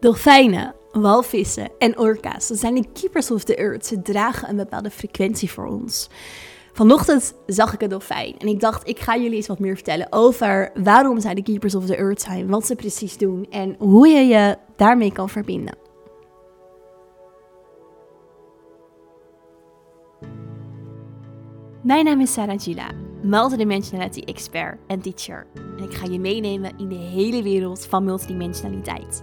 Dolfijnen, walvissen en orka's, zijn de keepers of the earth. Ze dragen een bepaalde frequentie voor ons. Vanochtend zag ik een dolfijn en ik dacht, ik ga jullie eens wat meer vertellen over waarom zij de keepers of the earth zijn, wat ze precies doen en hoe je je daarmee kan verbinden. Mijn naam is Sarah Gila, multidimensionality expert en teacher. En ik ga je meenemen in de hele wereld van multidimensionaliteit.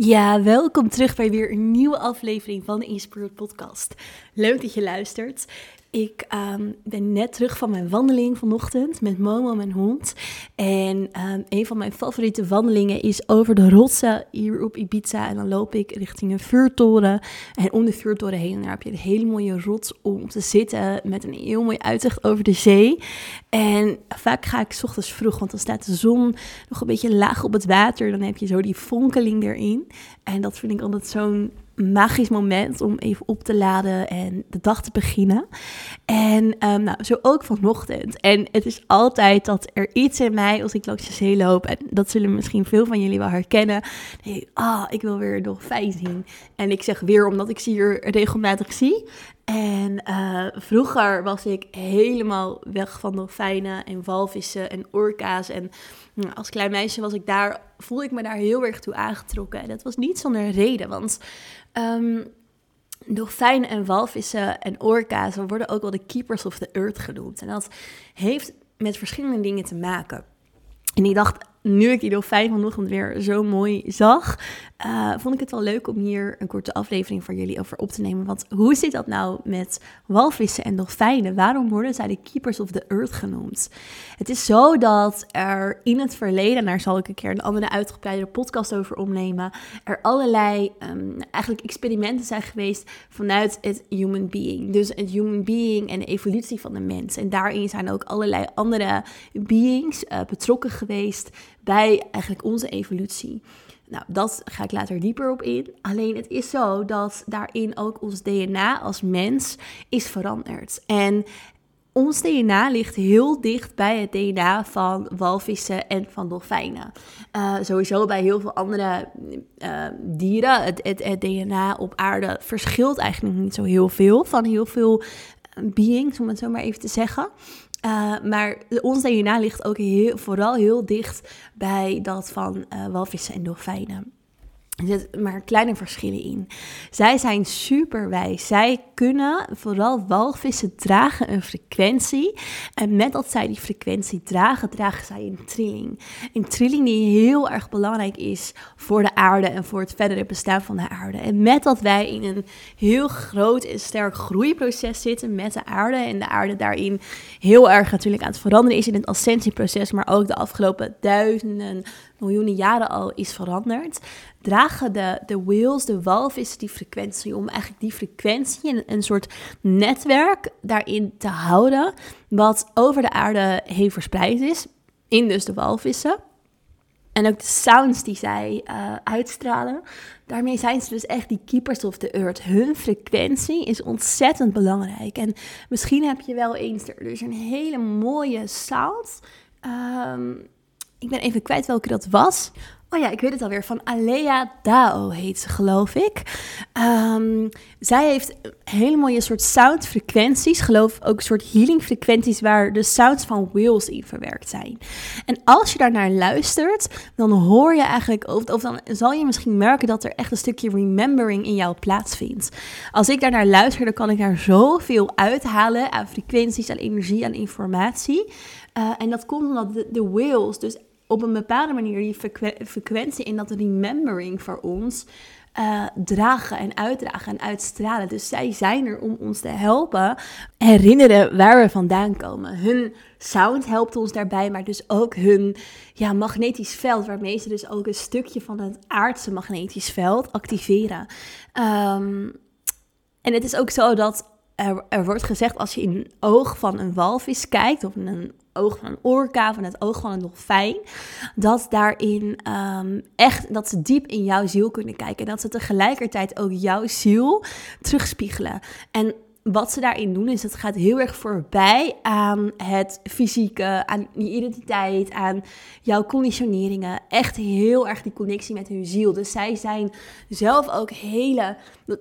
Ja, welkom terug bij weer een nieuwe aflevering van de Inspired Podcast. Leuk dat je luistert. Ik um, ben net terug van mijn wandeling vanochtend met Momo, mijn hond. En um, een van mijn favoriete wandelingen is over de rotsen hier op Ibiza. En dan loop ik richting een vuurtoren. En om de vuurtoren heen daar heb je een hele mooie rots om te zitten. Met een heel mooi uitzicht over de zee. En vaak ga ik ochtends vroeg, want dan staat de zon nog een beetje laag op het water. Dan heb je zo die fonkeling erin. En dat vind ik altijd zo'n magisch moment om even op te laden en de dag te beginnen. En um, nou, zo ook vanochtend. En het is altijd dat er iets in mij, als ik langs de zee loop, en dat zullen misschien veel van jullie wel herkennen. Ah, ik wil weer dolfijn zien. En ik zeg weer omdat ik ze hier regelmatig zie. En uh, vroeger was ik helemaal weg van dolfijnen en walvissen en orka's. En nou, als klein meisje was ik daar, voelde ik me daar heel erg toe aangetrokken. En dat was niet zonder reden, want um, dolfijnen en walvissen en orka's worden ook wel de keepers of the earth genoemd. En dat heeft met verschillende dingen te maken. En ik dacht, nu ik die dolfijn vanochtend weer zo mooi zag, uh, vond ik het wel leuk om hier een korte aflevering voor jullie over op te nemen. Want hoe zit dat nou met walvissen en dolfijnen? Waarom worden zij de keepers of the earth genoemd? Het is zo dat er in het verleden, daar zal ik een keer een andere uitgebreide podcast over opnemen, er allerlei um, eigenlijk experimenten zijn geweest vanuit het human being. Dus het human being en de evolutie van de mens. En daarin zijn ook allerlei andere beings uh, betrokken geweest bij eigenlijk onze evolutie. Nou, dat ga ik later dieper op in. Alleen het is zo dat daarin ook ons DNA als mens is veranderd. En ons DNA ligt heel dicht bij het DNA van walvissen en van dolfijnen. Uh, sowieso bij heel veel andere uh, dieren. Het, het, het, DNA op aarde verschilt eigenlijk niet zo heel veel van heel veel beings, om het zo maar even te zeggen. Uh, maar ons DNA ligt ook heel, vooral heel dicht bij dat van uh, walvissen en dolfijnen. Er zitten maar kleine verschillen in. Zij zijn super wijs. Zij kunnen, vooral walvissen, dragen een frequentie. En met dat zij die frequentie dragen, dragen zij een trilling. Een trilling die heel erg belangrijk is voor de aarde en voor het verdere bestaan van de aarde. En met dat wij in een heel groot en sterk groeiproces zitten met de aarde. En de aarde daarin heel erg natuurlijk aan het veranderen is in het ascensieproces. Maar ook de afgelopen duizenden, miljoenen jaren al is veranderd dragen de, de whales, de walvissen, die frequentie om eigenlijk die frequentie en een soort netwerk daarin te houden, wat over de aarde heen verspreid is, in dus de walvissen. En ook de sounds die zij uh, uitstralen. Daarmee zijn ze dus echt die keepers of the earth. Hun frequentie is ontzettend belangrijk. En misschien heb je wel eens er dus een hele mooie sound. Um, ik ben even kwijt welke dat was. Oh ja, ik weet het alweer. Van Alea Dao heet ze, geloof ik. Um, zij heeft hele mooie soort soundfrequenties. Geloof ook soort healing frequenties waar de sounds van whales in verwerkt zijn. En als je daar naar luistert, dan hoor je eigenlijk, of, of dan zal je misschien merken dat er echt een stukje remembering in jou plaatsvindt. Als ik daar naar luister, dan kan ik daar zoveel uithalen aan frequenties, aan energie, aan informatie. Uh, en dat komt omdat de, de whales dus op een bepaalde manier die frequentie in dat remembering voor ons uh, dragen en uitdragen en uitstralen. Dus zij zijn er om ons te helpen herinneren waar we vandaan komen. Hun sound helpt ons daarbij, maar dus ook hun ja, magnetisch veld, waarmee ze dus ook een stukje van het aardse magnetisch veld activeren. Um, en het is ook zo dat er, er, wordt gezegd als je in een oog van een walvis kijkt, of een oog van een orka, van het oog van een dolfijn, dat daarin um, echt, dat ze diep in jouw ziel kunnen kijken. En dat ze tegelijkertijd ook jouw ziel terugspiegelen. En wat ze daarin doen is, het gaat heel erg voorbij aan het fysieke, aan je identiteit, aan jouw conditioneringen. Echt heel erg die connectie met hun ziel. Dus zij zijn zelf ook hele,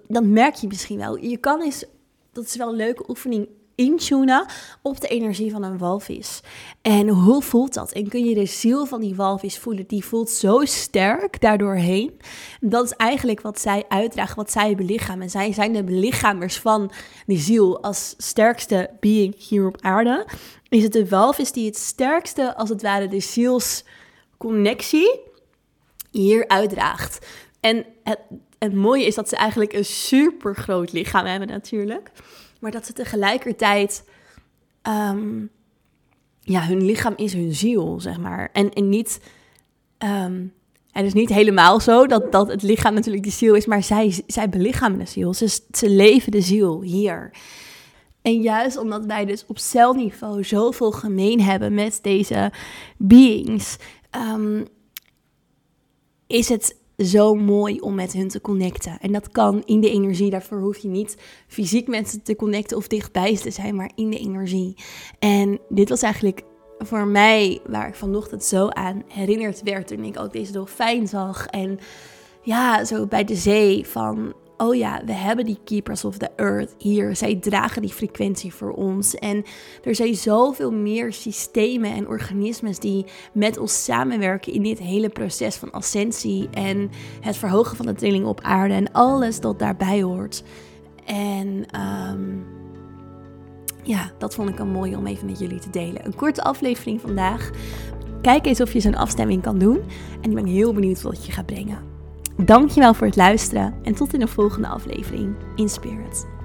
dat merk je misschien wel. Je kan eens, dat is wel een leuke oefening, intunen op de energie van een walvis. En hoe voelt dat? En kun je de ziel van die walvis voelen? Die voelt zo sterk daardoorheen. Dat is eigenlijk wat zij uitdragen, wat zij belichamen. Zij zijn de belichamers van die ziel als sterkste being hier op aarde. Is het de walvis die het sterkste, als het ware, de zielsconnectie hier uitdraagt. En het, het mooie is dat ze eigenlijk een super groot lichaam hebben natuurlijk maar dat ze tegelijkertijd, um, ja, hun lichaam is hun ziel, zeg maar. En, en niet, um, het is niet helemaal zo dat, dat het lichaam natuurlijk de ziel is, maar zij, zij belichamen de ziel. Ze, ze leven de ziel hier. En juist omdat wij dus op celniveau zoveel gemeen hebben met deze beings, um, is het zo mooi om met hun te connecten. En dat kan in de energie. Daarvoor hoef je niet fysiek met ze te connecten of dichtbij te zijn, maar in de energie. En dit was eigenlijk voor mij waar ik vanochtend zo aan herinnerd werd toen ik ook deze dolfijn zag. En ja, zo bij de zee van oh ja, we hebben die Keepers of the Earth hier. Zij dragen die frequentie voor ons. En er zijn zoveel meer systemen en organismes die met ons samenwerken in dit hele proces van ascensie en het verhogen van de trilling op aarde en alles dat daarbij hoort. En um, ja, dat vond ik een mooi om even met jullie te delen. Een korte aflevering vandaag. Kijk eens of je zo'n afstemming kan doen. En ik ben heel benieuwd wat je gaat brengen. Dankjewel voor het luisteren en tot in de volgende aflevering in Spirit.